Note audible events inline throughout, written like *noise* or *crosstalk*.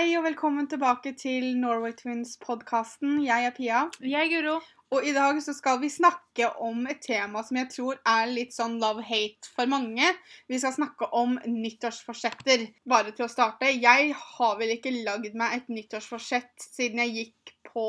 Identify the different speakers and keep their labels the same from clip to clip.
Speaker 1: Hei og velkommen tilbake til Norway Twins-podkasten. Jeg er Pia.
Speaker 2: Jeg er Guro.
Speaker 1: Og i dag så skal vi snakke om et tema som jeg tror er litt sånn love-hate for mange. Vi skal snakke om nyttårsforsetter. Bare til å starte. Jeg har vel ikke lagd meg et nyttårsforsett siden jeg gikk på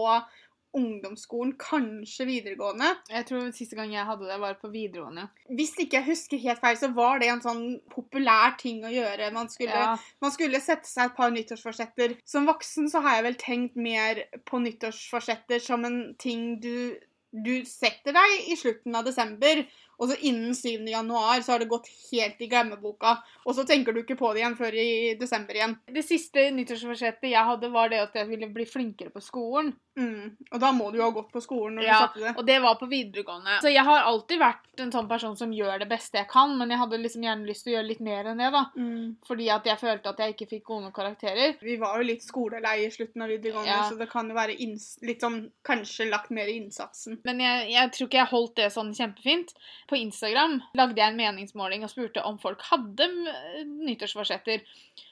Speaker 1: ungdomsskolen, kanskje videregående.
Speaker 2: Jeg tror Siste gang jeg hadde det, var på videregående.
Speaker 1: Hvis ikke jeg husker helt feil, så var det en sånn populær ting å gjøre. Man skulle,
Speaker 2: Ja.
Speaker 1: man skulle sette seg et par nyttårsforsetter. Som voksen så har jeg vel tenkt mer på nyttårsforsetter som en ting du, du setter deg i slutten av desember, og så innen 7. januar så har det gått helt i glemmeboka, og så tenker du ikke på det igjen før i desember igjen.
Speaker 2: Det siste nyttårsforsettet jeg hadde, var det at jeg ville bli flinkere på skolen.
Speaker 1: Mm. Og da må du jo ha gått på skolen når
Speaker 2: Ja,
Speaker 1: du satte det.
Speaker 2: Og det var på videregående. Så jeg har alltid vært en sånn person som gjør det beste jeg kan, men jeg hadde liksom gjerne lyst til å gjøre litt mer enn det, da.
Speaker 1: Mm.
Speaker 2: Fordi at jeg følte at jeg ikke fikk gode nok karakterer.
Speaker 1: Vi var jo litt skolelei i slutten av videregående,
Speaker 2: Ja.
Speaker 1: så det kan jo være litt sånn kanskje lagt mer i innsatsen.
Speaker 2: Men jeg, jeg tror ikke jeg holdt det sånn kjempefint. På Instagram lagde jeg en meningsmåling og spurte om folk hadde nyttårsforsetter.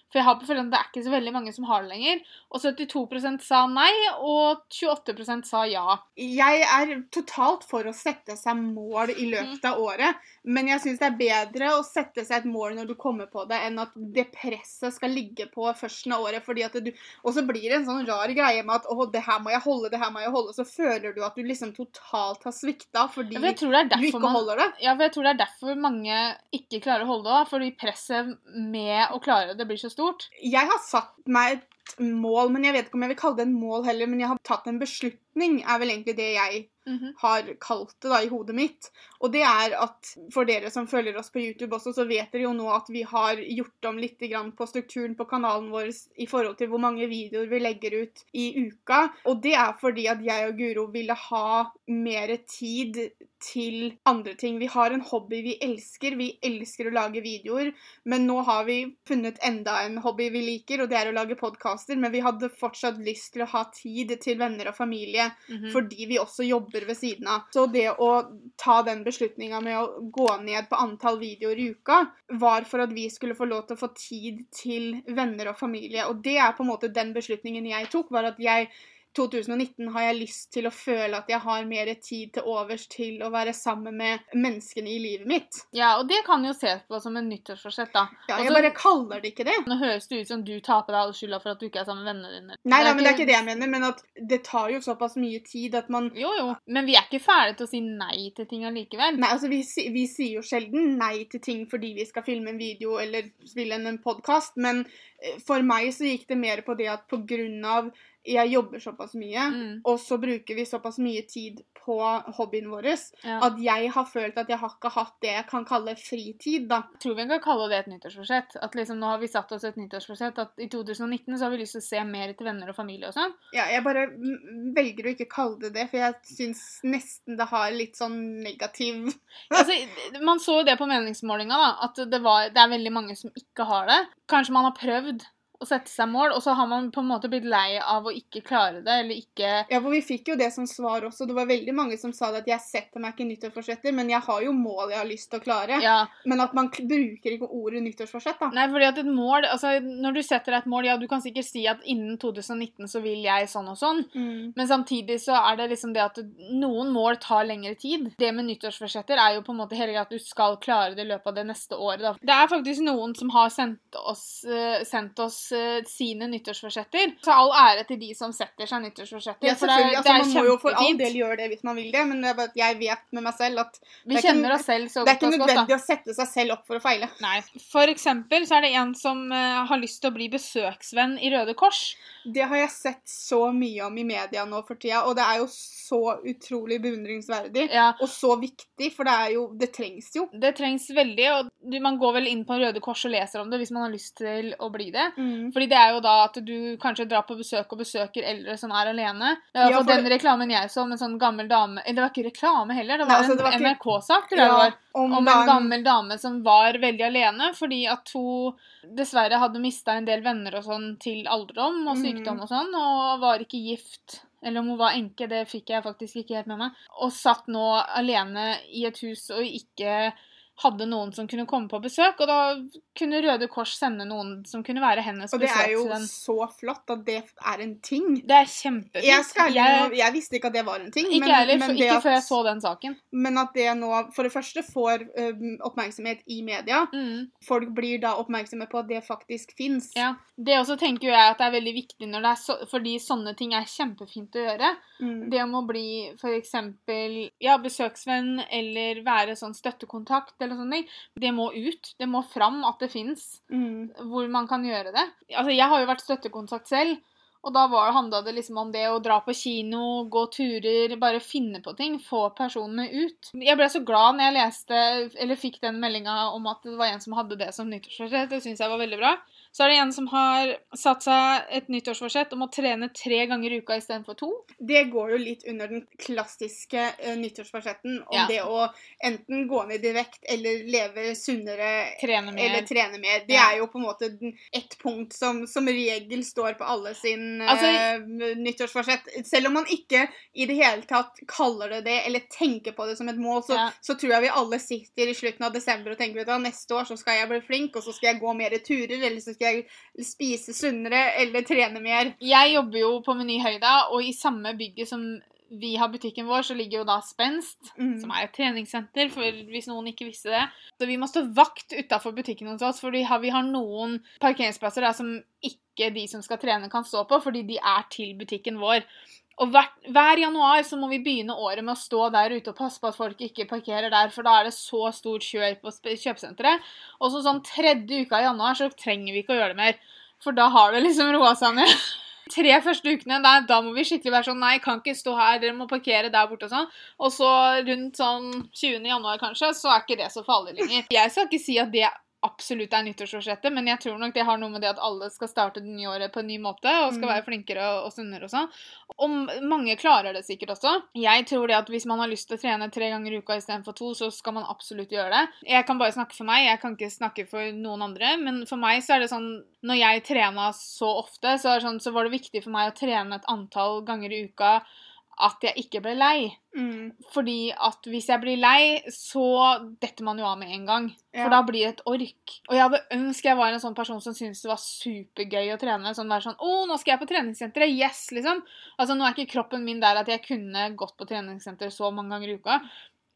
Speaker 2: For jeg har på følelsen at det er ikke så veldig mange som har det lenger. Og 72% sa nei, og 28% sa ja.
Speaker 1: Jeg er totalt for å sette seg mål i løpet av året, men jeg syns det er bedre å sette seg et mål når du kommer på det, enn at det presset skal ligge på førsten av året. fordi at du, Og så blir det en sånn rar greie med at å, det her må jeg holde, det her må jeg holde. Så føler du at du liksom totalt har svikta fordi
Speaker 2: Ja,
Speaker 1: du ikke
Speaker 2: man
Speaker 1: holder det.
Speaker 2: Ja, for jeg tror det er derfor mange ikke klarer å holde det. òg. Fordi presset med å klare det blir så stort.
Speaker 1: Jeg har satt meg et mål, men jeg vet ikke om jeg vil kalle det en mål heller, men jeg har tatt en beslutning, er vel egentlig det jeg har kalt det da i hodet mitt. Og det er at for dere som følger oss på YouTube også, så vet dere jo nå at vi har gjort om litt grann på strukturen på kanalen vår i forhold til hvor mange videoer vi legger ut i uka. Og det er fordi at jeg og Guro ville ha mer tid til andre ting. Vi har en hobby vi elsker. Vi elsker å lage videoer. Men nå har vi funnet enda en hobby vi liker, og det er å lage podkaster. Men vi hadde fortsatt lyst til å ha tid til venner og familie
Speaker 2: Mhm.
Speaker 1: fordi vi også jobber ved siden av. Så det å ta den beslutninga med å gå ned på antall videoer i uka, var for at vi skulle få lov til å få tid til venner og familie. Og det er på en måte den beslutningen jeg tok, var at jeg 2019 har jeg lyst til å føle at jeg har mer tid til overs til å være sammen med menneskene i livet mitt.
Speaker 2: Ja, og det kan jo ses på som en nyttårsforsett, da.
Speaker 1: Ja, jeg
Speaker 2: Også,
Speaker 1: bare kaller det ikke det.
Speaker 2: Nå høres det ut som du tar på deg all skylda for at du ikke er sammen med vennene dine.
Speaker 1: Nei, da, men det er ikke det jeg mener, men at det tar jo såpass mye tid at man
Speaker 2: Jo, jo. Men vi er ikke ferdige til å si nei til ting allikevel.
Speaker 1: Nei, altså vi, vi sier jo sjelden nei til ting fordi vi skal filme en video eller spille en podkast, men eh, for meg så gikk det mer på det at på grunn av jeg jobber såpass mye,
Speaker 2: Mm,
Speaker 1: og så bruker vi såpass mye tid på hobbyen vår,
Speaker 2: ja.
Speaker 1: at jeg har følt at jeg har ikke hatt det jeg kan kalle fritid, da.
Speaker 2: Jeg tror vi kan kalle det et nyttårsforsett. At liksom nå har vi satt oss et nyttårsforsett at i 2019 så har vi lyst til å se mer til venner og familie og sånn.
Speaker 1: Ja, jeg bare velger å ikke kalle det det, for jeg syns nesten det har litt sånn negativ *laughs*
Speaker 2: Altså, man så jo det på meningsmålinga, da. At det, var, det er veldig mange som ikke har det. Kanskje man har prøvd å sette seg mål, og så har man på en måte blitt lei av å ikke klare det, eller ikke
Speaker 1: Ja, for vi fikk jo det som svar også. Det var veldig mange som sa det at jeg setter meg ikke nyttårsforsetter, men jeg har jo mål jeg har lyst til å klare.
Speaker 2: Ja.
Speaker 1: Men at man bruker ikke ordet nyttårsforsett, da.
Speaker 2: Nei, fordi at et mål Altså, når du setter deg et mål, ja, du kan sikkert si at innen 2019 så vil jeg sånn og sånn,
Speaker 1: Mm.
Speaker 2: men samtidig så er det liksom det at noen mål tar lengre tid. Det med nyttårsforsetter er jo på en måte hele greia at du skal klare det i løpet av det neste året, da. Det er faktisk noen som har sendt oss, eh, sendt oss sine nyttårsforsetter. Så all ære til de som setter seg nyttårsforsetter.
Speaker 1: Ja,
Speaker 2: for det er,
Speaker 1: selvfølgelig.
Speaker 2: det
Speaker 1: Altså,
Speaker 2: er
Speaker 1: man må jo for all del gjøre det hvis man vil det, men det bare jeg vet med meg selv at
Speaker 2: Vi
Speaker 1: er
Speaker 2: kjenner oss selv så
Speaker 1: det er ikke
Speaker 2: godt,
Speaker 1: nødvendig å sette seg selv opp for å feile.
Speaker 2: Nei. For eksempel så er det en som eh, har lyst til å bli besøksvenn i Røde Kors.
Speaker 1: Det har jeg sett så mye om i media nå for tida, og det er jo så utrolig beundringsverdig.
Speaker 2: Ja,
Speaker 1: Og så viktig, for det er jo Det trengs jo.
Speaker 2: det trengs veldig, og du, man går vel inn på Røde Kors og leser om det hvis man har lyst til å bli det. Fordi det er jo da at du kanskje drar på besøk og besøker eldre som er alene.
Speaker 1: Ja,
Speaker 2: for
Speaker 1: for
Speaker 2: den reklamen jeg så, med en sånn gammel dame Eller det var ikke reklame heller, det
Speaker 1: Nei,
Speaker 2: var
Speaker 1: altså, det
Speaker 2: en NRK-sak, jeg
Speaker 1: om,
Speaker 2: Om en gammel dame som var veldig alene fordi at hun dessverre hadde mista en del venner og sånn til alderdom og
Speaker 1: Mhm.
Speaker 2: sykdom og sånn, og var ikke gift. Eller om hun var enke, det fikk jeg faktisk ikke helt med meg. Og satt nå alene i et hus og ikke hadde noen som kunne komme på besøk. Og da kunne Røde Kors sende noen som kunne være hennes
Speaker 1: Og det er jo
Speaker 2: den.
Speaker 1: så flott at det er en ting.
Speaker 2: Det er kjempefint.
Speaker 1: Jeg, skal,
Speaker 2: Jeg-
Speaker 1: jeg, visste ikke at det var en ting.
Speaker 2: ikke
Speaker 1: men,
Speaker 2: heller,
Speaker 1: men
Speaker 2: ikke
Speaker 1: at,
Speaker 2: før jeg så den saken.
Speaker 1: Men at det nå for det første får øhm, oppmerksomhet i media.
Speaker 2: Mm.
Speaker 1: Folk blir da oppmerksomme på at det faktisk fins.
Speaker 2: Ja. Det også tenker jeg at det er veldig viktig når det er så, fordi sånne ting er kjempefint å gjøre.
Speaker 1: Mm.
Speaker 2: Det om å bli f.eks. Ja, besøksvenn eller være sånn støttekontakt eller sånne ting, det må ut. Det må fram at det fins
Speaker 1: Mm.
Speaker 2: hvor man kan gjøre det. Altså, jeg har jo vært støttekontakt selv. Og da var- handla det liksom om det å dra på kino, gå turer, bare finne på ting. Få personene ut. Jeg ble så glad når jeg leste, eller fikk den meldinga om at det var en som hadde det som nyttårsforsett. Det syns jeg var veldig bra. Så er det en som har satt seg et nyttårsforsett om å trene tre ganger i uka istedenfor to.
Speaker 1: Det går jo litt under den klassiske uh, nyttårsforsetten om
Speaker 2: Ja.
Speaker 1: det å enten gå ned i vekt eller leve sunnere
Speaker 2: Trene
Speaker 1: eller trene mer. Det
Speaker 2: Ja.
Speaker 1: er jo på en måte ett punkt som som regel står på alle sin
Speaker 2: Altså-
Speaker 1: eh, nyttårsforsett. Selv om man ikke i det hele tatt kaller det det, eller tenker på det som et mål, så,
Speaker 2: Ja.
Speaker 1: så tror jeg vi alle sitter i slutten av desember og tenker at neste år så skal jeg bli flink, og så skal jeg gå mer turer, eller så skal jeg spise sunnere, eller trene mer.
Speaker 2: Jeg jobber jo på Meny Høyda, og i samme bygget som vi har butikken vår, så ligger jo da Spenst,
Speaker 1: Mm.
Speaker 2: som er et treningssenter, for hvis noen ikke visste det. Så vi må stå vakt utafor butikken hos oss, for vi har, vi har noen parkeringsplasser der som ikke de som skal trene, kan stå på, fordi de er til butikken vår. Og hver, hver januar så må vi begynne året med å stå der ute og passe på at folk ikke parkerer der, for da er det så stort kjør på kjøpesenteret. Og så sånn tredje uka i januar så trenger vi ikke å gjøre det mer, for da har det liksom roa seg ned. *laughs* Tre første ukene, da, da må vi skikkelig være sånn Nei, kan ikke stå her, dere må parkere der borte og sånn. Og så rundt sånn 20. januar kanskje, så er ikke det så farlig lenger. Jeg skal ikke si at det absolutt er nyttårsforsettet, men jeg tror nok det har noe med det at alle skal starte det nye året på en ny måte og skal
Speaker 1: Mm.
Speaker 2: være flinkere og, sunnere og sånn. Og mange klarer det sikkert også. Jeg tror det at hvis man har lyst til å trene tre ganger i uka istedenfor to, så skal man absolutt gjøre det. Jeg kan bare snakke for meg, jeg kan ikke snakke for noen andre, men for meg så er det sånn Når jeg trena så ofte, så, er sånn, så var det viktig for meg å trene et antall ganger i uka at jeg ikke ble lei.
Speaker 1: Mm.
Speaker 2: Fordi at hvis jeg blir lei, så detter man jo av med en gang. For da blir det et ork. Og jeg hadde ønsket jeg var en sånn person som syntes det var supergøy å trene. Sånn være sånn 'Å, nå skal jeg på treningssenteret'. Yes, liksom. Altså, nå er ikke kroppen min der at jeg kunne gått på treningssenter så mange ganger i uka.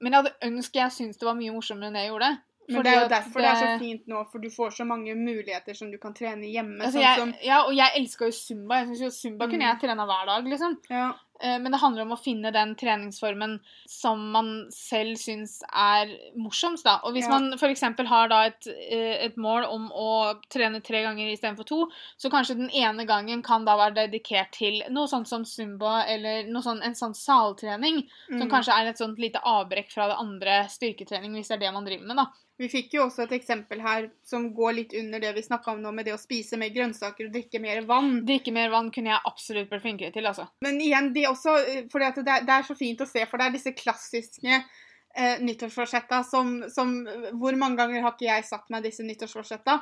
Speaker 2: Men jeg hadde ønsket jeg syntes det var mye morsommere enn det jeg gjorde.
Speaker 1: Men
Speaker 2: Fordi
Speaker 1: det er jo derfor det... er så fint nå, for du får så mange muligheter som du kan trene hjemme.
Speaker 2: Altså,
Speaker 1: sånn
Speaker 2: jeg,
Speaker 1: som,
Speaker 2: ja, og jeg elska jo zumba. Jeg synes jo Zumba kunne
Speaker 1: Mm.
Speaker 2: jeg trene hver dag, liksom.
Speaker 1: ja.
Speaker 2: Eh, Men det handler om å finne den treningsformen som man selv syns er morsomst. da. Og hvis
Speaker 1: Ja.
Speaker 2: man f.eks. har da et, eh, et mål om å trene tre ganger istedenfor to, så kanskje den ene gangen kan da være dedikert til noe sånt som zumba eller noe sånt en sånn saltrening, som
Speaker 1: Mm.
Speaker 2: kanskje er et sånt lite avbrekk fra det andre styrketrening, hvis det er det man driver med. da.
Speaker 1: Vi fikk jo også et eksempel her som går litt under det vi snakka om nå, med det å spise mer grønnsaker og drikke mer vann.
Speaker 2: Drikke mer vann kunne jeg absolutt blitt flinkere til, altså.
Speaker 1: Men igjen, det også fordi at det, er- det er så fint å se, for det er disse klassiske eh, nyttårsforsetta som, som Hvor mange ganger har ikke jeg satt meg disse nyttårsforsetta?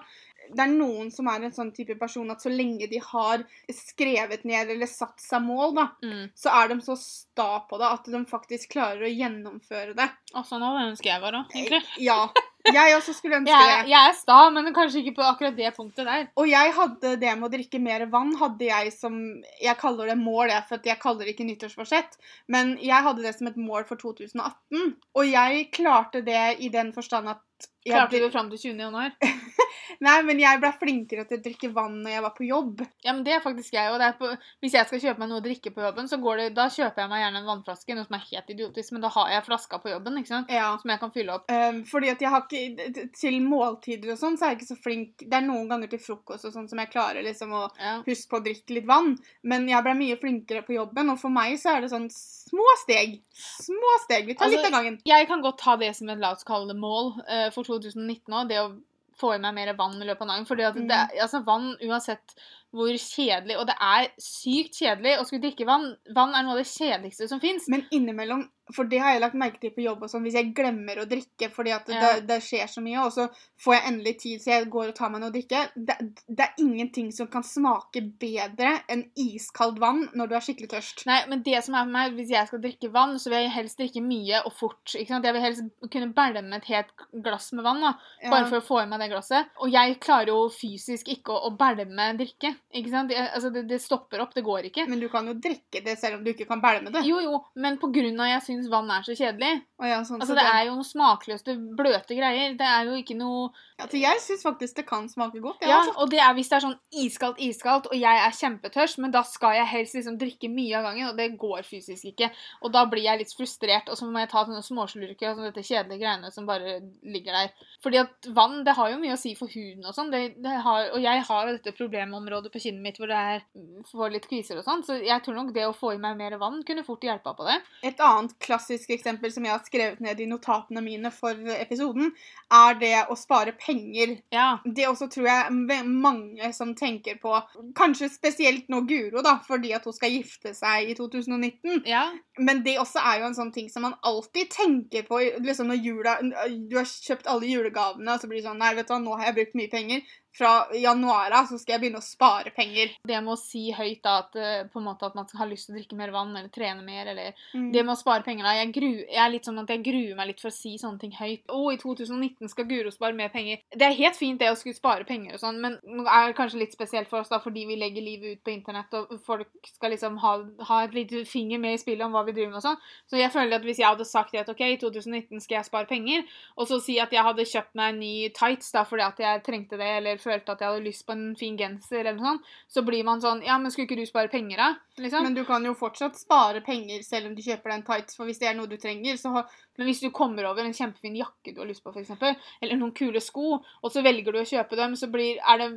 Speaker 1: Det er noen som er en sånn type person at så lenge de har skrevet ned eller satt seg mål, da,
Speaker 2: Mm.
Speaker 1: så er de så sta på det at de faktisk klarer å gjennomføre det.
Speaker 2: Og sånn hadde jeg ønsket jeg var òg, egentlig.
Speaker 1: Ja. *laughs* Jeg også skulle ønske
Speaker 2: Jeg,
Speaker 1: det.
Speaker 2: jeg er sta, men kanskje ikke på akkurat det punktet der.
Speaker 1: Og jeg hadde det med å drikke mer vann, hadde jeg som Jeg kaller det mål, jeg, for jeg kaller det ikke nyttårsforsett. Men jeg hadde det som et mål for 2018. Og jeg klarte det i den forstand at jeg
Speaker 2: Klarte du det fram til 20. januar? *laughs*
Speaker 1: Nei, men jeg ble flinkere til å drikke vann når jeg var på jobb.
Speaker 2: Ja, men det er faktisk jeg òg. Hvis jeg skal kjøpe meg noe å drikke på jobben, så går det, da kjøper jeg meg gjerne en vannflaske, noe som er helt idiotisk, men da har jeg flaska på jobben, ikke sant?
Speaker 1: Ja.
Speaker 2: Som jeg kan fylle opp.
Speaker 1: Um, fordi at jeg har ikke Til måltider og sånn, så er jeg ikke så flink Det er noen ganger til frokost og sånn som jeg klarer liksom å
Speaker 2: Ja.
Speaker 1: huske på å drikke litt vann. Men jeg ble mye flinkere på jobben, og for meg så er det sånn små steg. Små steg. Vi tar
Speaker 2: Altså,
Speaker 1: litt av gangen.
Speaker 2: Jeg kan godt ta det som et la oss kalle det mål eh, for 2019 òg, det å få i meg mer vann i løpet av dagen. Fordi at det,
Speaker 1: Mm.
Speaker 2: altså vann, uansett hvor kjedelig Og det er sykt kjedelig å skulle drikke vann. Vann er noe av det kjedeligste som fins.
Speaker 1: Men innimellom for det har jeg lagt merke til på jobb. og sånn, Hvis jeg glemmer å drikke fordi at det,
Speaker 2: Ja.
Speaker 1: det, skjer så mye, og så får jeg endelig tid så jeg går og tar meg noe å drikke det, det er ingenting som kan smake bedre enn iskaldt vann når du er skikkelig tørst.
Speaker 2: Nei, men det som er for meg, Hvis jeg skal drikke vann, så vil jeg helst drikke mye og fort. ikke sant? Jeg vil helst kunne bælme et helt glass med vann, da, bare
Speaker 1: Ja.
Speaker 2: for å få i meg det glasset. Og jeg klarer jo fysisk ikke å, å bælme drikke. Ikke sant? Det, altså, det, det stopper opp. Det går ikke.
Speaker 1: Men du kan jo drikke det selv om du ikke kan bælme det.
Speaker 2: Jo, jo, men på grunn av jeg syns vann er så kjedelig.
Speaker 1: Oh, ja, sånn,
Speaker 2: Altså,
Speaker 1: så
Speaker 2: Det er jo noe smakløse, bløte greier. Det er jo ikke noe
Speaker 1: altså, jeg syns faktisk det kan smake godt.
Speaker 2: Ja,
Speaker 1: altså.
Speaker 2: og det er hvis det er sånn iskaldt, iskaldt, og jeg er kjempetørst, men da skal jeg helst liksom drikke mye av gangen, og det går fysisk ikke. Og da blir jeg litt frustrert, og så må jeg ta sånne småslurker og sånne dette kjedelige greiene som bare ligger der. Fordi at vann, det har jo mye å si for huden og sånn. Det, det har, og jeg har jo dette problemområdet på kinnet mitt hvor det er får litt kviser og sånn, så jeg tror nok det å få i meg mer vann kunne fort hjelpa på det.
Speaker 1: Et annet klassisk eksempel som jeg har skrevet ned i notatene mine for episoden, er det å spare penger.
Speaker 2: Ja.
Speaker 1: Det også tror jeg mange som tenker på, kanskje spesielt nå Guro, da, fordi at hun skal gifte seg i 2019.
Speaker 2: Ja.
Speaker 1: Men det også er jo en sånn ting som man alltid tenker på liksom når jula Du har kjøpt alle julegavene, og så blir det sånn Nei, vet du hva, nå har jeg brukt mye penger. Fra januar av så skal jeg begynne å spare penger.
Speaker 2: Det med å si høyt da at, eh, måte at man har lyst til å drikke mer vann eller trene mer, eller
Speaker 1: Mm.
Speaker 2: Det med å spare penger da, jeg, gru, jeg er litt sånn at jeg gruer meg litt for å si sånne ting høyt. Å, i 2019 skal Guro spare mer penger. Det er helt fint det å skulle spare penger og sånn, men det er kanskje litt spesielt for oss da, fordi vi legger livet ut på internett, og folk skal liksom ha, ha et lite finger med i spillet om hva vi driver med og sånn. Så jeg føler at hvis jeg hadde sagt at ok, i 2019 skal jeg spare penger, og så si at jeg hadde kjøpt meg en ny tights da, fordi at jeg trengte det, eller følte at jeg hadde lyst på en fin genser, eller noe sånt, så blir man sånn, ja, men skulle ikke du spare penger da? Liksom?
Speaker 1: Men du kan jo fortsatt spare penger selv om du kjøper deg en tights, for hvis det er noe du trenger, så
Speaker 2: Men hvis du kommer over en kjempefin jakke du har lyst på, for eksempel, eller noen kule sko, og så velger du å kjøpe dem, så blir, er det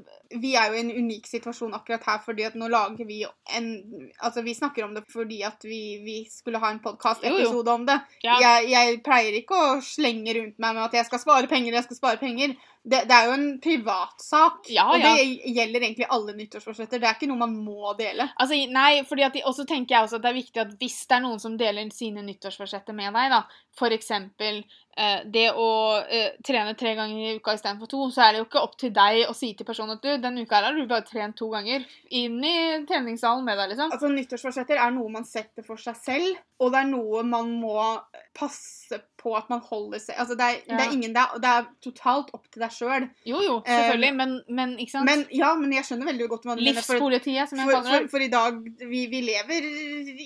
Speaker 1: Vi er jo i en unik situasjon akkurat her, fordi at nå lager vi en Altså, vi snakker om det fordi at vi, vi skulle ha en podkast-episode om det.
Speaker 2: Ja.
Speaker 1: Jeg, jeg pleier ikke å slenge rundt meg med at jeg skal spare penger, jeg skal spare penger. Det, det er jo en privatsak,
Speaker 2: Ja,
Speaker 1: og
Speaker 2: ja.
Speaker 1: det gjelder egentlig alle nyttårsforsetter. Det er ikke noe man må dele.
Speaker 2: Altså, nei, fordi at, og så tenker jeg også at det er viktig at hvis det er noen som deler sine nyttårsforsetter med deg, da, eksempel eh, det å eh, trene tre ganger i uka istedenfor to, så er det jo ikke opp til deg å si til personen at du, den uka her har du bare trent to ganger. Inn i treningssalen med deg, liksom.
Speaker 1: Altså, Nyttårsforsetter er noe man setter for seg selv, og det er noe man må passe på at man holder seg Altså, det er, det er ingen det er, det er totalt opp til deg sjøl.
Speaker 2: Jo, jo, selvfølgelig, men, men ikke sant?
Speaker 1: Men ja, men jeg skjønner veldig godt hva du mener. For, for, for, for i dag vi, vi lever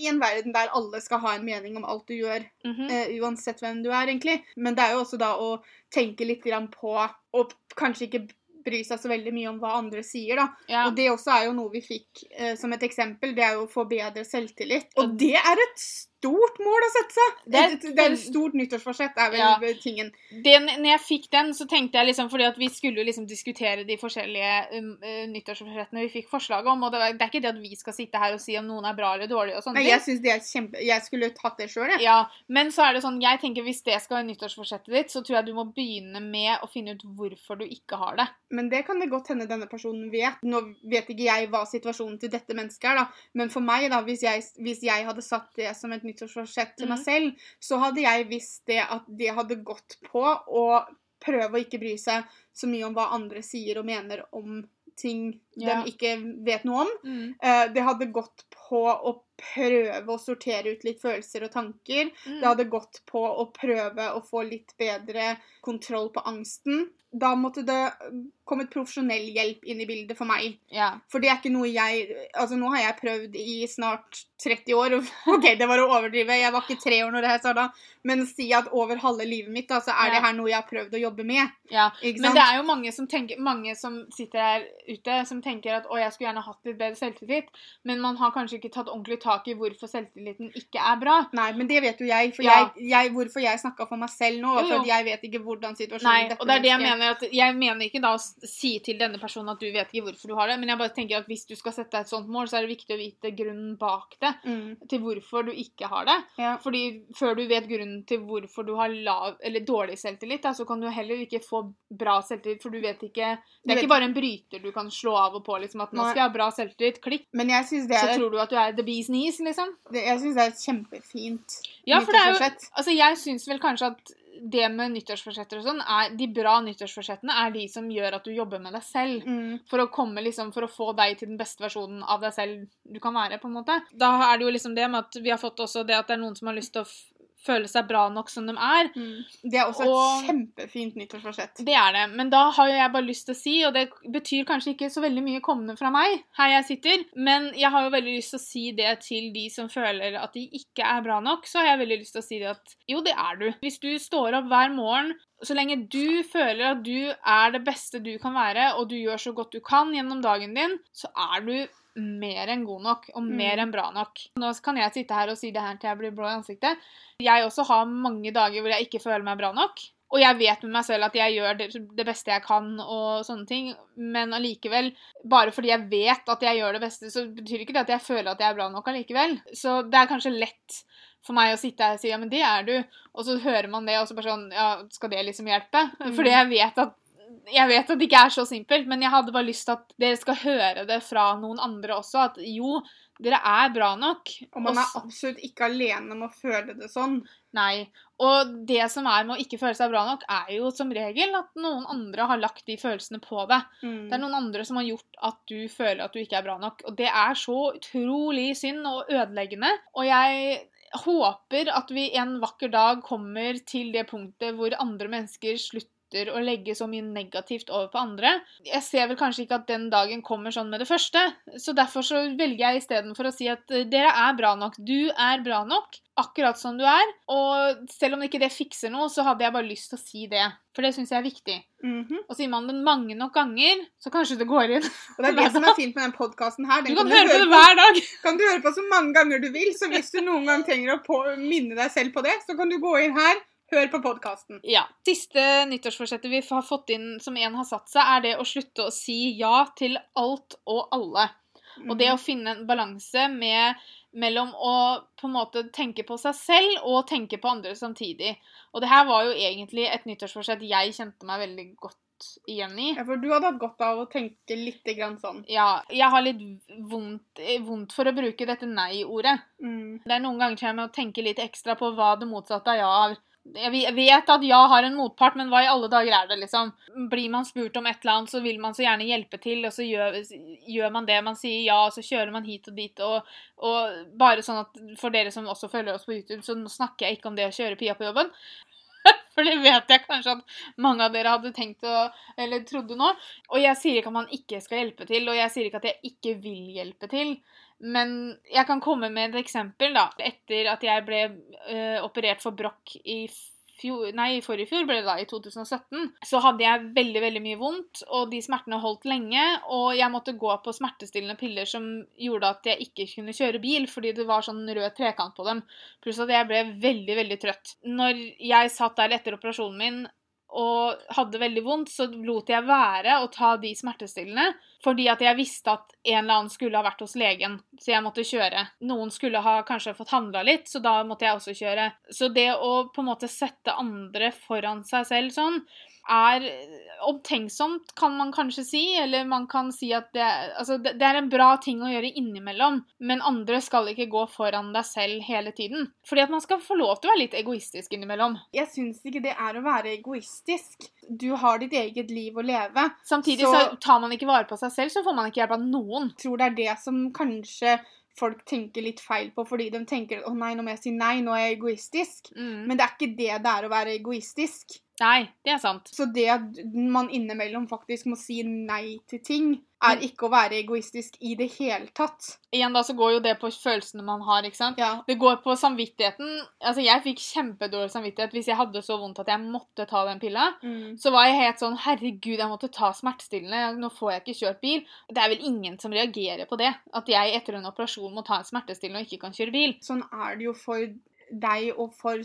Speaker 1: i en verden der alle skal ha en mening om alt du gjør,
Speaker 2: mm
Speaker 1: -hmm. uh, uansett hvem du er, egentlig. Men det er jo også da å tenke litt grann på Og kanskje ikke bry seg så veldig mye om hva andre sier, da.
Speaker 2: ja.
Speaker 1: Og det også er jo noe vi fikk eh, som et eksempel. Det er jo å få bedre selvtillit. Og det er et stort mål å sette seg!
Speaker 2: Det er et
Speaker 1: det er et stort nyttårsforsett, er vel
Speaker 2: Ja.
Speaker 1: tingen.
Speaker 2: det, når jeg fikk den, så tenkte jeg liksom Fordi at vi skulle liksom diskutere de forskjellige uh, nyttårsforsettene vi fikk forslag om. Og det, var, det er ikke det at vi skal sitte her og si om noen er bra eller dårlige og sånne
Speaker 1: Nei, jeg synes det er kjempe... Jeg skulle tatt det sjøl, jeg.
Speaker 2: Ja, men så er det sånn, jeg tenker hvis det skal være nyttårsforsettet ditt, så tror jeg du må begynne med å finne ut hvorfor du ikke har det.
Speaker 1: Men det kan det godt hende denne personen vet. Nå vet ikke jeg hva situasjonen til dette mennesket er, da. Men for meg, da, hvis jeg, hvis jeg hadde satt det som et nyttårsforsett til meg
Speaker 2: Mhm.
Speaker 1: selv, så hadde jeg visst det at det hadde gått på å prøve å ikke bry seg så mye om hva andre sier og mener om ting
Speaker 2: Ja.
Speaker 1: de ikke vet noe om.
Speaker 2: Mm.
Speaker 1: Eh, Det hadde gått på å prøve å sortere ut litt følelser og tanker.
Speaker 2: Mm.
Speaker 1: Det hadde gått på å prøve å få litt bedre kontroll på angsten. Da måtte det kommet profesjonell hjelp inn i bildet for meg.
Speaker 2: Ja.
Speaker 1: For det er ikke noe jeg Altså, nå har jeg prøvd i snart 30 år. *laughs* OK, det var å overdrive. Jeg var ikke tre år når det her starta. Men si at over halve livet mitt, da, så er
Speaker 2: Ja.
Speaker 1: det her noe jeg har prøvd å jobbe med.
Speaker 2: ja. Men det er jo mange som, tenker, mange som sitter her ute, som tenker at å, jeg skulle gjerne hatt litt bedre selvtillit, men man har kanskje ikke tatt ordentlig tak i hvorfor selvtilliten ikke er bra.
Speaker 1: Nei, men det vet jo jeg. For
Speaker 2: Ja.
Speaker 1: jeg, jeg hvorfor jeg snakka for meg selv nå, for jeg vet ikke hvordan situasjonen
Speaker 2: Nei,
Speaker 1: dette
Speaker 2: og det er det jeg mener. At jeg mener ikke da å si til denne personen at du vet ikke hvorfor du har det, men jeg bare tenker at hvis du skal sette deg et sånt mål, så er det viktig å vite grunnen bak det.
Speaker 1: Mm,
Speaker 2: Til hvorfor du ikke har det.
Speaker 1: ja.
Speaker 2: Fordi før du vet grunnen til hvorfor du har lav eller dårlig selvtillit, da, så kan du heller ikke få bra selvtillit, for du vet ikke Det er ikke bare en bryter du kan slå av og på liksom at nå skal jeg ha bra selvtillit, klikk,
Speaker 1: Men jeg synes det,
Speaker 2: så
Speaker 1: er-
Speaker 2: tror du at du er the bees knees, liksom.
Speaker 1: det, jeg synes det er et kjempefint
Speaker 2: Ja, for det er jo. Altså, jeg syns vel kanskje at det med nyttårsforsetter og sånn, er de bra nyttårsforsettene er de som gjør at du jobber med deg selv.
Speaker 1: Mm.
Speaker 2: For å komme liksom, for å få deg til den beste versjonen av deg selv du kan være, på en måte. Da er det jo liksom det med at vi har fått også det at det er noen som har lyst til å føle seg bra nok som de er.
Speaker 1: Mm. Det er også et kjempefint nyttårsforsett.
Speaker 2: Det er det. Men da har jo jeg bare lyst til å si, og det betyr kanskje ikke så veldig mye kommende fra meg her jeg sitter, men jeg har jo veldig lyst til å si det til de som føler at de ikke er bra nok, så har jeg veldig lyst til å si det at jo, det er du. Hvis du står opp hver morgen så lenge du føler at du er det beste du kan være, og du gjør så godt du kan gjennom dagen din, så er du mer enn god nok, og mer
Speaker 1: Mm.
Speaker 2: enn bra nok. Nå kan jeg sitte her og si det her til jeg blir blå i ansiktet. Jeg også har mange dager hvor jeg ikke føler meg bra nok. Og jeg vet med meg selv at jeg gjør det, det beste jeg kan, og sånne ting, men allikevel, bare fordi jeg vet at jeg gjør det beste, så betyr ikke det at jeg føler at jeg er bra nok allikevel. Så det er kanskje lett for meg å sitte her og si ja, men det er du, og så hører man det, og så bare sånn ja, skal det liksom hjelpe?
Speaker 1: Mm.
Speaker 2: Fordi jeg vet at jeg vet at det ikke er så simpelt, men jeg hadde bare lyst til at dere skal høre det fra noen andre også, at jo, dere er bra nok.
Speaker 1: Og man er absolutt ikke alene med å føle det sånn.
Speaker 2: Nei. Og det som er med å ikke føle seg bra nok, er jo som regel at noen andre har lagt de følelsene på deg.
Speaker 1: Mm.
Speaker 2: Det er noen andre som har gjort at du føler at du ikke er bra nok. Og det er så utrolig synd og ødeleggende. Og jeg håper at vi en vakker dag kommer til det punktet hvor andre mennesker slutter å legge så mye negativt over på andre. Jeg ser vel kanskje ikke at den dagen kommer sånn med det første, så derfor så velger jeg istedenfor å si at eh, dere er bra nok. Du er bra nok, akkurat som du er. Og selv om ikke det fikser noe, så hadde jeg bare lyst til å si det. For det syns jeg er viktig.
Speaker 1: Mhm.
Speaker 2: Og sier man det mange nok ganger, så kanskje det går inn.
Speaker 1: Og det er det *laughs* som er fint med den podkasten her.
Speaker 2: Du
Speaker 1: kan,
Speaker 2: kan høre på det hver dag.
Speaker 1: kan du høre på så mange ganger du vil. Så hvis du noen gang trenger å på, minne deg selv på det, så kan du gå inn her, hør på podkasten.
Speaker 2: Ja. Siste nyttårsforsettet vi har fått inn som en har satt seg, er det å slutte å si ja til alt og alle. Og det å finne en balanse med, mellom å på en måte tenke på seg selv og tenke på andre samtidig. Og det her var jo egentlig et nyttårsforsett jeg kjente meg veldig godt igjen i.
Speaker 1: Ja, for du hadde hatt godt av å tenke litt grann sånn.
Speaker 2: Ja, jeg har litt vondt, vondt for å bruke dette nei-ordet.
Speaker 1: Mm.
Speaker 2: Det er noen ganger jeg med å tenke litt ekstra på hva det motsatte av ja er. Jeg vet at ja har en motpart, men hva i alle dager er det, liksom? Blir man spurt om et eller annet, så vil man så gjerne hjelpe til, og så gjør, gjør man det. Man sier ja, og så kjører man hit og dit, og, og bare sånn at for dere som også følger oss på YouTube, så snakker jeg ikke om det å kjøre Pia på jobben. *laughs* For det vet jeg kanskje at mange av dere hadde tenkt å Eller trodde nå. Og jeg sier ikke at man ikke skal hjelpe til, og jeg sier ikke at jeg ikke vil hjelpe til. Men jeg kan komme med et eksempel, da. Etter at jeg ble uh, operert for brokk i fjor, nei, forrige fjor, ble det da, i 2017, så hadde jeg veldig, veldig mye vondt, og de smertene holdt lenge, og jeg måtte gå på smertestillende piller som gjorde at jeg ikke kunne kjøre bil, fordi det var sånn rød trekant på dem, pluss at jeg ble veldig, veldig trøtt. Når jeg satt der etter operasjonen min, og hadde veldig vondt, så lot jeg være å ta de smertestillende, fordi at jeg visste at en eller annen skulle ha vært hos legen, så jeg måtte kjøre. Noen skulle ha kanskje fått handla litt, så da måtte jeg også kjøre. Så det å på en måte sette andre foran seg selv sånn, er omtenksomt, kan man kanskje si, eller man kan si at det, altså det, er en bra ting å gjøre innimellom, men andre skal ikke gå foran deg selv hele tiden. Fordi at man skal få lov til å være litt egoistisk innimellom.
Speaker 1: Jeg syns ikke det er å være egoistisk. Du har ditt eget liv å leve.
Speaker 2: Samtidig
Speaker 1: Så-
Speaker 2: så, tar man ikke vare på seg selv, så får man ikke hjelp av noen.
Speaker 1: Jeg tror det er det som kanskje folk tenker litt feil på, fordi de tenker å nei, nå må jeg si nei, nå er jeg egoistisk.
Speaker 2: Mm.
Speaker 1: Men det er ikke det det er å være egoistisk.
Speaker 2: Nei, det er sant.
Speaker 1: Så det at man innimellom faktisk må si nei til ting, er ikke å være egoistisk i det hele tatt.
Speaker 2: Igjen da så går jo det på følelsene man har, ikke sant?
Speaker 1: Ja.
Speaker 2: Det går på samvittigheten. Altså, jeg fikk kjempedårlig samvittighet hvis jeg hadde så vondt at jeg måtte ta den pilla.
Speaker 1: Mm.
Speaker 2: Så var jeg helt sånn Herregud, jeg måtte ta smertestillende. Nå får jeg ikke kjørt bil. Det er vel ingen som reagerer på det. At jeg etter en operasjon må ta en smertestillende og ikke kan kjøre bil.
Speaker 1: Sånn er det jo for deg og for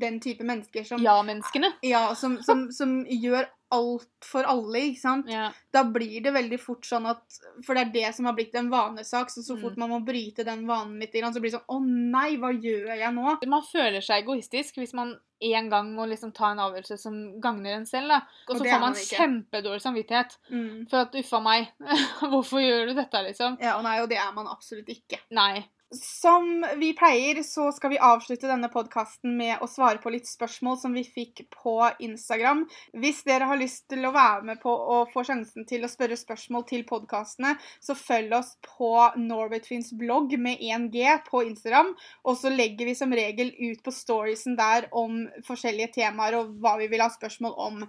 Speaker 1: den type mennesker som
Speaker 2: Ja-menneskene.
Speaker 1: Ja, som, som, som gjør alt for alle, ikke sant.
Speaker 2: Ja.
Speaker 1: Da blir det veldig fort sånn at For det er det som har blitt en vanesak. Så så fort
Speaker 2: Mm.
Speaker 1: man må bryte den vanen litt, så blir det sånn Å nei, hva gjør jeg nå?
Speaker 2: Man føler seg egoistisk hvis man en gang må liksom ta en avgjørelse som gagner en selv. da. Og
Speaker 1: Og
Speaker 2: så får man kjempedårlig samvittighet.
Speaker 1: Mm.
Speaker 2: For at uffa meg, *laughs* hvorfor gjør du dette, liksom?
Speaker 1: Ja, og nei, og det er man absolutt ikke.
Speaker 2: Nei.
Speaker 1: Som vi pleier, så skal vi avslutte denne podkasten med å svare på litt spørsmål som vi fikk på Instagram. Hvis dere har lyst til å være med på å få sjansen til å spørre spørsmål til podkastene, så følg oss på Norway Twins blogg med 1G på Instagram. Og så legger vi som regel ut på storiesen der om forskjellige temaer og hva vi vil ha spørsmål om.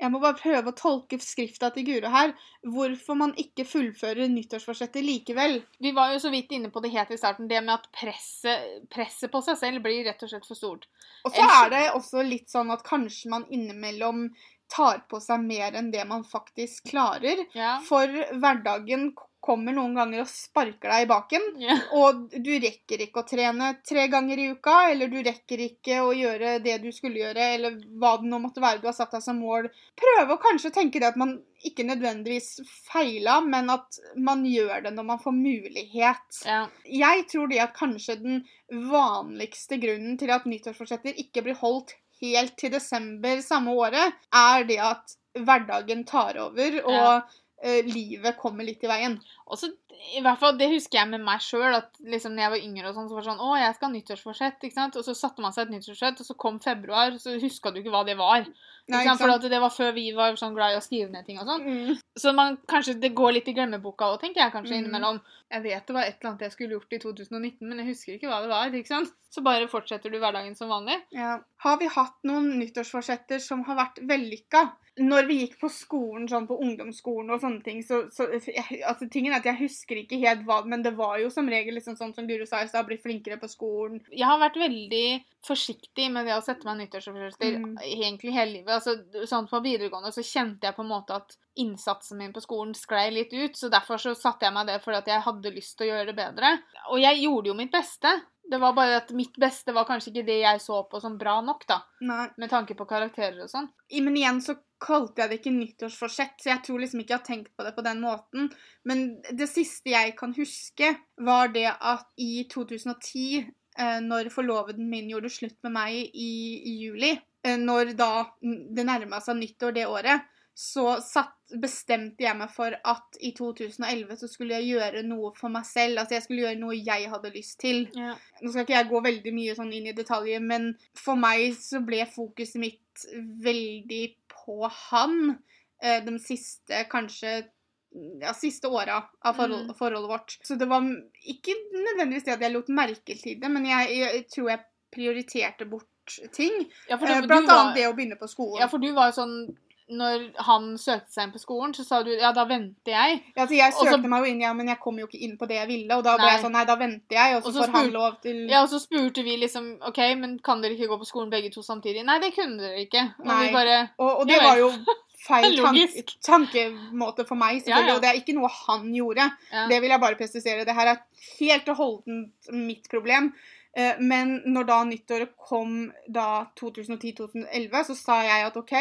Speaker 1: Jeg må bare prøve å tolke skrifta til Guro her. Hvorfor man ikke fullfører nyttårsforsettet likevel.
Speaker 2: Vi var jo så vidt inne på det helt i starten, det med at presset, presset på seg selv blir rett og slett for stort.
Speaker 1: Og så er det også litt sånn at kanskje man innimellom tar på seg mer enn det man faktisk klarer.
Speaker 2: Ja.
Speaker 1: For hverdagen kommer noen ganger og sparker deg i baken.
Speaker 2: Yeah.
Speaker 1: Og du rekker ikke å trene tre ganger i uka, eller du rekker ikke å gjøre det du skulle gjøre, eller hva det nå måtte være du har satt deg som mål. Prøve å kanskje tenke det at man ikke nødvendigvis feila, men at man gjør det når man får mulighet.
Speaker 2: Yeah.
Speaker 1: Jeg tror det at kanskje den vanligste grunnen til at nyttårsforsetter ikke blir holdt helt til desember samme året, er det at hverdagen tar over, og
Speaker 2: Ja.
Speaker 1: Eh, livet kommer litt i veien.
Speaker 2: Og så, i hvert fall, Det husker jeg med meg sjøl. Liksom, når jeg var yngre, og sånn, så var det sånn Å, jeg skal ha nyttårsforsett. ikke sant? Og så satte man seg et nyttårsforsett, og så kom februar, så huska du ikke hva det var.
Speaker 1: Nei?
Speaker 2: For det var før vi var sånn glad i å skrive ned ting og sånn.
Speaker 1: Mm.
Speaker 2: Så man, kanskje det går litt i glemmeboka òg, tenker jeg kanskje
Speaker 1: Mm.
Speaker 2: innimellom. Jeg vet det var et eller annet jeg skulle gjort i 2019, men jeg husker ikke hva det var. ikke sant? Så bare fortsetter du hverdagen som vanlig.
Speaker 1: Ja. Har vi hatt noen nyttårsforsetter som har vært vellykka? Når vi gikk på skolen, sånn på ungdomsskolen og sånne ting, så, så altså Tingen er at jeg husker ikke helt hva Men det var jo som regel liksom sånn som Guro sa i stad, bli flinkere på skolen.
Speaker 2: Jeg har vært veldig forsiktig med det å sette meg nyttårsforsetter
Speaker 1: Mm.
Speaker 2: egentlig hele livet. Altså, sånn På videregående så kjente jeg på en måte at innsatsen min på skolen sklei litt ut, så derfor så satte jeg meg det fordi at jeg hadde lyst til å gjøre det bedre. Og jeg gjorde jo mitt beste. Det var bare at mitt beste var kanskje ikke det jeg så på som bra nok, da.
Speaker 1: Nei.
Speaker 2: Med tanke på karakterer og sånn.
Speaker 1: Men igjen så kalte jeg det ikke nyttårsforsett, så jeg tror liksom ikke jeg har tenkt på det på den måten. Men det siste jeg kan huske, var det at i 2010, eh, når forloveden min gjorde slutt med meg i, i juli, eh, når da det nærma seg nyttår det året, så satt, bestemte jeg meg for at i 2011 så skulle jeg gjøre noe for meg selv. Altså jeg skulle gjøre noe jeg hadde lyst til.
Speaker 2: Ja.
Speaker 1: Nå skal ikke jeg gå veldig mye sånn inn i detaljer, men for meg så ble fokuset mitt veldig på han eh, de siste kanskje ja, siste åra av forhold,
Speaker 2: Mm.
Speaker 1: forholdet vårt. Så det var ikke nødvendigvis det at jeg lot merke til det, men jeg, jeg tror jeg prioriterte bort ting.
Speaker 2: Ja, for
Speaker 1: Eh, Blant
Speaker 2: du var,
Speaker 1: annet det å begynne på skolen.
Speaker 2: ja, for du var jo sånn Når han søkte seg inn på skolen, så sa du ja, da venter jeg.
Speaker 1: Ja, altså jeg
Speaker 2: søkte så-
Speaker 1: søkte meg jo inn, ja, men jeg kom jo ikke inn på det jeg ville. Og da ble
Speaker 2: Nei.
Speaker 1: jeg sånn, nei, da venter jeg, og så, får han lov til
Speaker 2: Ja, og så spurte vi liksom OK, men kan dere ikke gå på skolen begge to samtidig? Nei, det kunne dere ikke. Og
Speaker 1: Nei.
Speaker 2: vi bare
Speaker 1: Og, og det var jo feil *laughs* tank, tankemåte for meg, selvfølgelig.
Speaker 2: Ja, ja.
Speaker 1: Og det er ikke noe han gjorde.
Speaker 2: ja.
Speaker 1: Det vil jeg bare presisere. Det her er helt og holdent mitt problem. Eh, Men når da nyttåret kom da 2010-2011, så sa jeg at OK,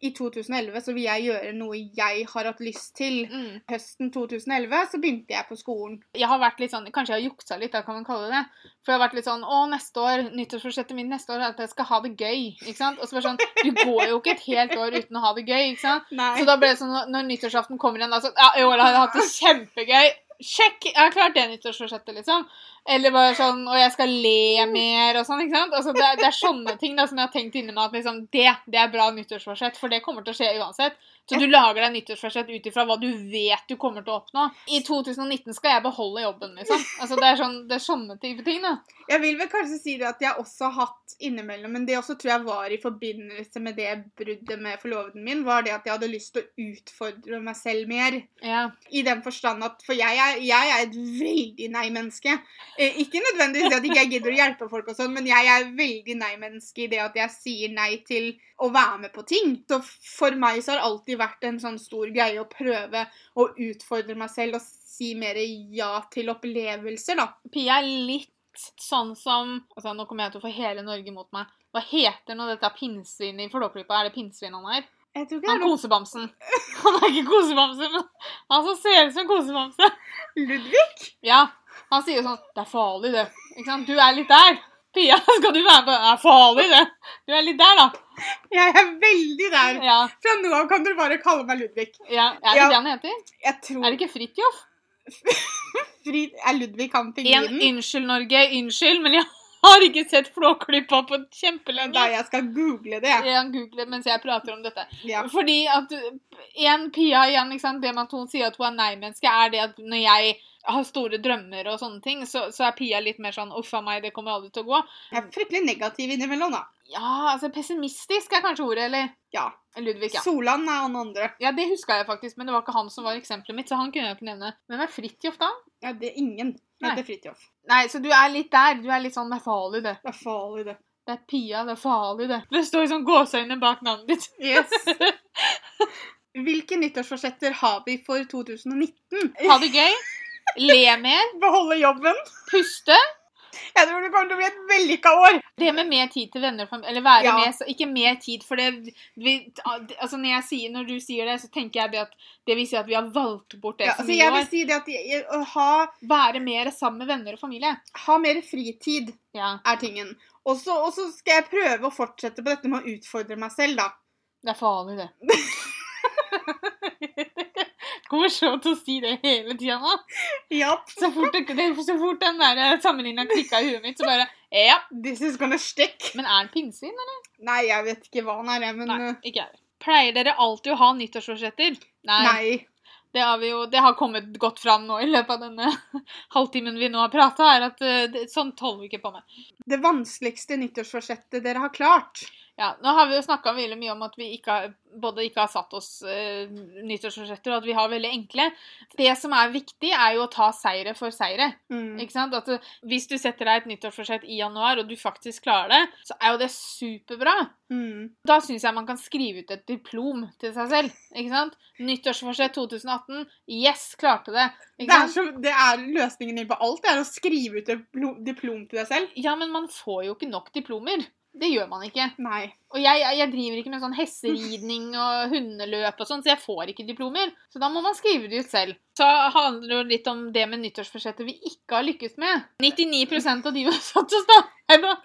Speaker 1: i 2011 så vil jeg gjøre noe jeg har hatt lyst til.
Speaker 2: Mm.
Speaker 1: Høsten 2011 så begynte jeg på skolen.
Speaker 2: Jeg har vært litt sånn Kanskje jeg har juksa litt, da kan man kalle det det. For jeg har vært litt sånn Å, neste år, nyttårsforsettet mitt neste år er at jeg skal ha det gøy. Ikke sant? Og så bare sånn Du går jo ikke et helt år uten å ha det gøy, ikke sant?
Speaker 1: Nei.
Speaker 2: Så da ble det sånn når- nyttårsaften kommer igjen, da sånn Ja, i år har jeg hatt det kjempegøy. Sjekk! Jeg har klart det nyttårsforsettet, liksom. Eller bare sånn Og jeg skal le mer og sånn, ikke sant? Altså, det, det er sånne ting da som jeg har tenkt inni meg at liksom Det, det er bra nyttårsforsett, for det kommer til å skje uansett. Så du lager deg nyttårsforsett ut ifra hva du vet du kommer til å oppnå. I 2019 skal jeg beholde jobben, liksom. Altså, det er, sånn, det er sånne type ting, da.
Speaker 1: Jeg vil vel kanskje si det at jeg også har hatt innimellom, men det også tror jeg var i forbindelse med det bruddet med forloveden min, var det at jeg hadde lyst til å utfordre meg selv mer.
Speaker 2: Ja.
Speaker 1: I den forstand at For jeg er, jeg er et veldig nei-menneske. Eh, ikke nødvendigvis det at ikke jeg gidder å hjelpe folk og sånn, men jeg er veldig nei-menneske i det at jeg sier nei til å være med på ting. Så for meg så har det alltid vært en sånn stor greie å prøve å utfordre meg selv og si mer ja til opplevelser, da.
Speaker 2: Pia er litt sånn som altså Nå kommer jeg til å få hele Norge mot meg. Hva heter nå dette pinnsvinet i Flåklypa? Er det pinnsvin han er? Han kosebamsen. *laughs* Han er ikke kosebamse, men han som ser ut som kosebamse.
Speaker 1: Ludvig.
Speaker 2: Ja, han sier jo sånn Det er farlig, det. Ikke sant? Du er litt der. Pia, *laughs* skal du være med på Det er farlig, det. Du er litt der, da.
Speaker 1: Jeg er veldig der.
Speaker 2: Ja.
Speaker 1: Fra nå av kan du bare kalle meg Ludvig.
Speaker 2: ja. Er det
Speaker 1: Ja.
Speaker 2: det han heter?
Speaker 1: Jeg tror
Speaker 2: Er det ikke Fridtjof? *laughs*
Speaker 1: Frid er Ludvig han
Speaker 2: En,
Speaker 1: pingvinen?
Speaker 2: unnskyld, Norge. Unnskyld, men jeg har ikke sett Flåklypa på kjempelenge.
Speaker 1: Da jeg skal google det.
Speaker 2: Jeg kan google mens jeg prater om dette.
Speaker 1: Ja.
Speaker 2: Fordi at en Pia igjen, ikke sant? det med at hun sier at hun er nei-menneske, er det at når jeg har store drømmer og sånne ting, så, så er Pia litt mer sånn uff a meg, det kommer aldri til å gå.
Speaker 1: Jeg er fryktelig negativ innimellom, da.
Speaker 2: Ja, altså pessimistisk er kanskje ordet, eller?
Speaker 1: Ja.
Speaker 2: Ludvig, ja.
Speaker 1: Solan er han andre.
Speaker 2: Ja, det huska jeg faktisk, men det var ikke han som var eksempelet mitt, så han kunne jeg ikke nevne. Hvem er Fridtjof, da?
Speaker 1: Ja, det er ingen. Det er Fridtjof.
Speaker 2: Nei, så du er litt der. Du er litt sånn Det er farlig, det.
Speaker 1: Det er farlig, det.
Speaker 2: Det er Pia, det er farlig, det. Det står sånn gåseøyne bak navnet ditt.
Speaker 1: Yes. *laughs* Hvilke nyttårsforsetter har vi for 2019?
Speaker 2: Ha det gøy. Le mer.
Speaker 1: Beholde jobben.
Speaker 2: Puste.
Speaker 1: Jeg tror det kommer til å bli et vellykka år.
Speaker 2: Det med mer tid til venner og familie Eller være
Speaker 1: Ja.
Speaker 2: med så Ikke mer tid, for det vi, Altså når, jeg sier, når du sier det, så tenker jeg det at det vil si at vi har valgt bort det
Speaker 1: Ja,
Speaker 2: så
Speaker 1: altså,
Speaker 2: mye
Speaker 1: jeg
Speaker 2: år.
Speaker 1: si det at jeg, å ha,
Speaker 2: Være mer sammen med venner og familie.
Speaker 1: ha mer fritid
Speaker 2: Ja.
Speaker 1: er tingen. Og så skal jeg prøve å fortsette på dette med å utfordre meg selv, da.
Speaker 2: Det er farlig, det. *laughs* Så å si det hele tida nå.
Speaker 1: Ja.
Speaker 2: Så fort, så fort den der sammenligna klikka i huet mitt, så bare Ja.
Speaker 1: This is gonna stick.
Speaker 2: Men er han pinnsvin, eller?
Speaker 1: Nei, jeg vet ikke hva han er, men
Speaker 2: Nei,
Speaker 1: uh,
Speaker 2: ikke jeg. Pleier dere alltid å ha nyttårsforsetter?
Speaker 1: nei.
Speaker 2: Det har, vi jo, det har kommet godt fram nå i løpet av denne *laughs* halvtimen vi nå har prata, er at eh, sånt holder vi ikke på med.
Speaker 1: Det vanskeligste nyttårsforsettet dere har klart.
Speaker 2: Ja, Nå har vi jo snakka mye om at vi ikke har, både ikke har satt oss uh, nyttårsforsetter, og at vi har veldig enkle. Det som er viktig, er jo å ta seire for seire.
Speaker 1: Mm.
Speaker 2: Ikke sant? At du, hvis du setter deg et nyttårsforsett i januar, og du faktisk klarer det, så er jo det superbra.
Speaker 1: Mm.
Speaker 2: Da syns jeg man kan skrive ut et diplom til seg selv. ikke sant? Nyttårsforsett 2018. Yes, klarte det.
Speaker 1: Det, er så, det er løsningen din på alt. Det er å skrive ut et diplom til deg selv.
Speaker 2: Ja, men man får jo ikke nok diplomer. Det gjør man ikke.
Speaker 1: Nei.
Speaker 2: Og jeg, jeg, driver ikke med sånn hesteridning og hundeløp og sånn, så jeg får ikke diplomer. Så da må man skrive det ut selv. Så handler det litt om det med nyttårsforsettet vi ikke har lykkes med. 99% av de vi har satt oss, da.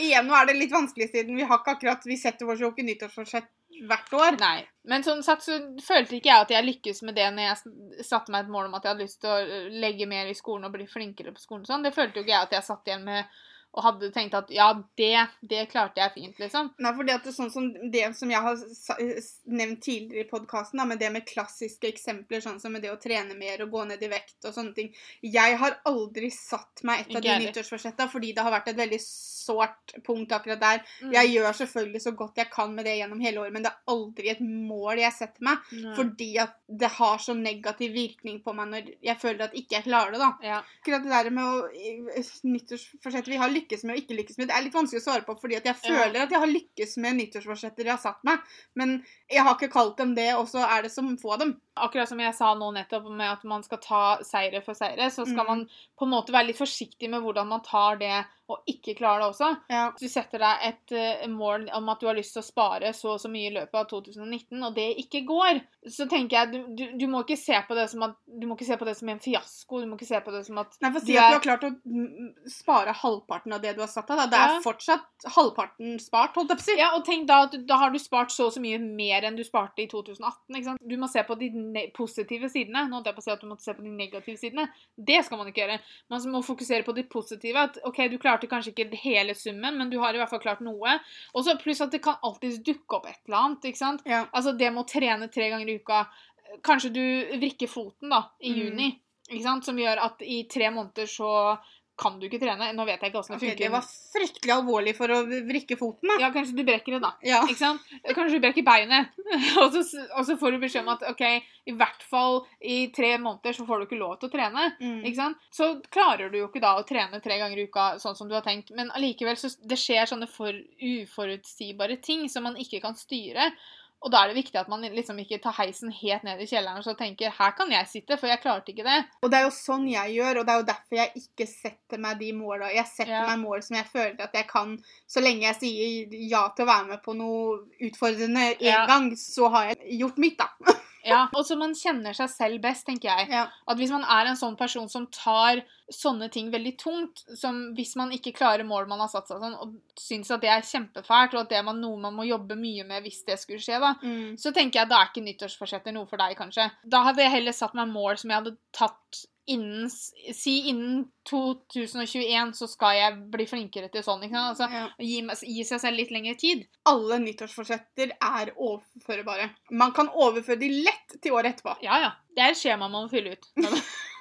Speaker 1: Igjen, nå er det litt vanskelig siden vi har ikke akkurat Vi setter oss jo ikke nyttårsforsett hvert år.
Speaker 2: Nei. Men sånn sagt så følte ikke jeg at jeg lykkes med det når jeg satte meg et mål om at jeg hadde lyst til å legge mer i skolen og bli flinkere på skolen. og Sånn. Det følte jo ikke jeg at jeg satt igjen med og hadde tenkt at ja, det, det klarte jeg fint, liksom.
Speaker 1: Nei, fordi at det er sånn som det som jeg har nevnt tidligere i podkasten, med det med klassiske eksempler, sånn som med det å trene mer og gå ned i vekt og sånne ting. Jeg har aldri satt meg et av de nyttårsforsetta fordi det har vært et veldig sårt punkt akkurat der.
Speaker 2: Mm.
Speaker 1: Jeg gjør selvfølgelig så godt jeg kan med det gjennom hele året, men det er aldri et mål jeg setter meg.
Speaker 2: Nei.
Speaker 1: Fordi at det har så negativ virkning på meg når jeg føler at ikke jeg klarer det, da.
Speaker 2: ja.
Speaker 1: Akkurat det der med å nyttårsforsetter vi har lykkes med og ikke lykkes med, det er litt vanskelig å svare på, fordi at jeg føler at jeg har lykkes med nyttårsforsetter jeg har satt meg, men jeg har ikke kalt dem det, og så er det som få dem.
Speaker 2: Akkurat som jeg sa nå nettopp med at man skal ta seire for seire, så skal
Speaker 1: Mm.
Speaker 2: man på en måte være litt forsiktig med hvordan man tar det og ikke klarer det også.
Speaker 1: Ja.
Speaker 2: Hvis du setter deg et eh, mål om at du har lyst til å spare så og så mye i løpet av 2019, og det ikke går, så tenker jeg du, du, du må ikke se på det som at du må ikke se på det som en fiasko. Du må ikke se på det som at
Speaker 1: Nei, for si at du har klart å spare halvparten av det du har satt av, da. Det er
Speaker 2: Ja.
Speaker 1: fortsatt halvparten spart, holdt jeg på å si.
Speaker 2: Ja, og tenk da at da har du spart så og så mye mer enn du sparte i 2018. ikke sant? Du må se på de positive sidene. Nå holdt jeg på å si at du måtte se på de negative sidene. Det skal man ikke gjøre. Man må fokusere på de positive. At ok, du klarte kanskje ikke hele summen, men du har i hvert fall klart noe. Og så pluss at det kan alltids dukke opp et eller annet. ikke sant?
Speaker 1: Ja.
Speaker 2: Altså det med å trene tre ganger i uka. Kanskje du vrikker foten da, i
Speaker 1: Mm.
Speaker 2: juni, ikke sant? som gjør at i tre måneder så kan du ikke trene. Nå vet jeg ikke åssen det
Speaker 1: okay,
Speaker 2: funker.
Speaker 1: det var fryktelig alvorlig for å vrikke foten, da.
Speaker 2: Ja, kanskje du brekker det, da.
Speaker 1: Ja.
Speaker 2: Ikke sant? Kanskje du brekker beinet. *laughs* og, så, og så får du beskjed om at OK, i hvert fall i tre måneder så får du ikke lov til å trene.
Speaker 1: Mm.
Speaker 2: Ikke sant? Så klarer du jo ikke da å trene tre ganger i uka sånn som du har tenkt. Men allikevel så det skjer sånne for uforutsigbare ting som man ikke kan styre. Og da er det viktig at man liksom ikke tar heisen helt ned i kjelleren og så tenker 'her kan jeg sitte', for jeg klarte ikke det.
Speaker 1: Og det er jo sånn jeg gjør, og det er jo derfor jeg ikke setter meg de måla. Jeg setter
Speaker 2: Ja.
Speaker 1: meg mål som jeg føler at jeg kan. Så lenge jeg sier ja til å være med på noe utfordrende én
Speaker 2: Ja.
Speaker 1: gang, så har jeg gjort mitt, da.
Speaker 2: Ja, Og så man kjenner seg selv best, tenker jeg.
Speaker 1: Ja.
Speaker 2: At hvis man er en sånn person som tar sånne ting veldig tungt, som hvis man ikke klarer mål man har satt seg sånn, og syns at det er kjempefælt, og at det er noe man må jobbe mye med hvis det skulle skje, da,
Speaker 1: Mm.
Speaker 2: så tenker jeg at da er ikke nyttårsforsetter noe for deg, kanskje. Da hadde jeg heller satt meg mål som jeg hadde tatt innen Si innen 2021 så skal jeg bli flinkere til sånn, ikke sant? Altså,
Speaker 1: Ja.
Speaker 2: gi, gi seg selv litt lengre tid.
Speaker 1: Alle nyttårsforsetter er overførbare. Man kan overføre de lett til året etterpå.
Speaker 2: Ja, ja. Det er et skjema man må fylle ut. *laughs*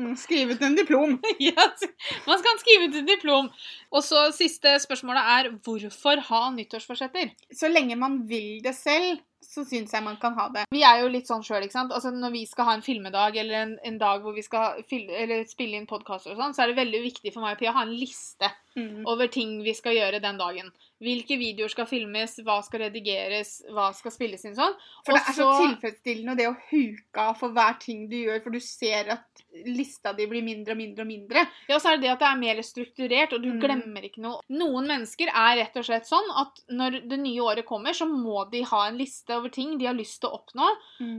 Speaker 1: Mm, Skrive ut en diplom. *laughs*
Speaker 2: yes. man skal skrive ut en diplom. Og så siste spørsmålet er hvorfor ha nyttårsforsetter?
Speaker 1: Så lenge man vil det selv, så syns jeg man kan ha det.
Speaker 2: Vi er jo litt sånn sjøl, ikke sant. Altså, når vi skal ha en filmedag eller en, en dag hvor vi skal spille inn podkaster og sånn, så er det veldig viktig for meg og Pia å ha en liste
Speaker 1: Mm.
Speaker 2: over ting vi skal gjøre den dagen. Hvilke videoer skal filmes, hva skal redigeres, hva skal spilles inn sånn.
Speaker 1: For det er så tilfredsstillende det å huke av for hver ting du gjør, for du ser at lista di blir mindre og mindre og mindre.
Speaker 2: Ja, og så er det det at det er mer strukturert, og du
Speaker 1: Mm.
Speaker 2: glemmer ikke noe. Noen mennesker er rett og slett sånn at når det nye året kommer, så må de ha en liste over ting de har lyst til å oppnå,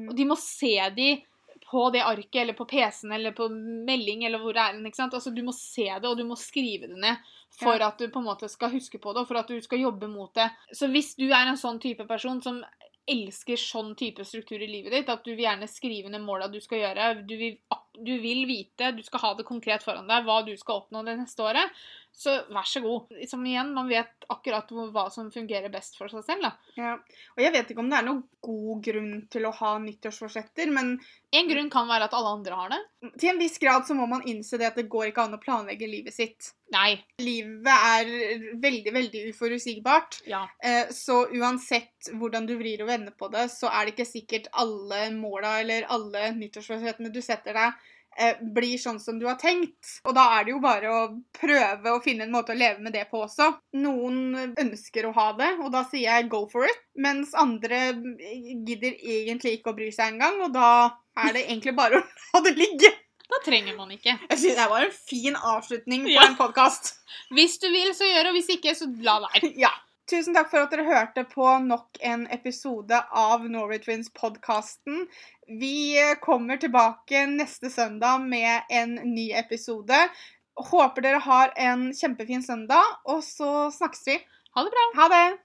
Speaker 2: og de må se de på det arket, eller på PC-en, eller på melding, eller hvor det er. ikke sant? Altså, Du må se det, og du må skrive det ned for
Speaker 1: Ja.
Speaker 2: at du på en måte skal huske på det, og for at du skal jobbe mot det. Så hvis du er en sånn type person som elsker sånn type struktur i livet ditt, at du vil gjerne skrive ned måla du skal gjøre, du vil, du vil vite, du skal ha det konkret foran deg, hva du skal oppnå det neste året, så vær så god. Som igjen, man vet akkurat hva som fungerer best for seg selv. da.
Speaker 1: Ja. Og jeg vet ikke om det er noen god grunn til å ha nyttårsforsetter, men
Speaker 2: En grunn kan være at alle andre har det.
Speaker 1: til en viss grad så må man innse det at det går ikke an å planlegge livet sitt.
Speaker 2: Nei.
Speaker 1: Livet er veldig, veldig uforutsigbart.
Speaker 2: Ja.
Speaker 1: Eh, Så uansett hvordan du vrir og vender på det, så er det ikke sikkert alle måla eller alle nyttårsforsettene du setter deg, blir sånn som du har tenkt. Og da er det jo bare å prøve å finne en måte å leve med det på også. Noen ønsker å ha det, og da sier jeg go for it. Mens andre gidder egentlig ikke å bry seg engang, og da er det egentlig bare å *laughs* la det ligge.
Speaker 2: Da trenger man ikke.
Speaker 1: Jeg synes det var en fin avslutning på
Speaker 2: Ja.
Speaker 1: en podkast.
Speaker 2: Hvis du vil, så gjør det, og hvis ikke, så la være.
Speaker 1: Ja. Tusen takk for at dere hørte på nok en episode av Norway Twins-podkasten. Vi kommer tilbake neste søndag med en ny episode. Håper dere har en kjempefin søndag, og så snakkes vi.
Speaker 2: Ha det bra.
Speaker 1: Ha det!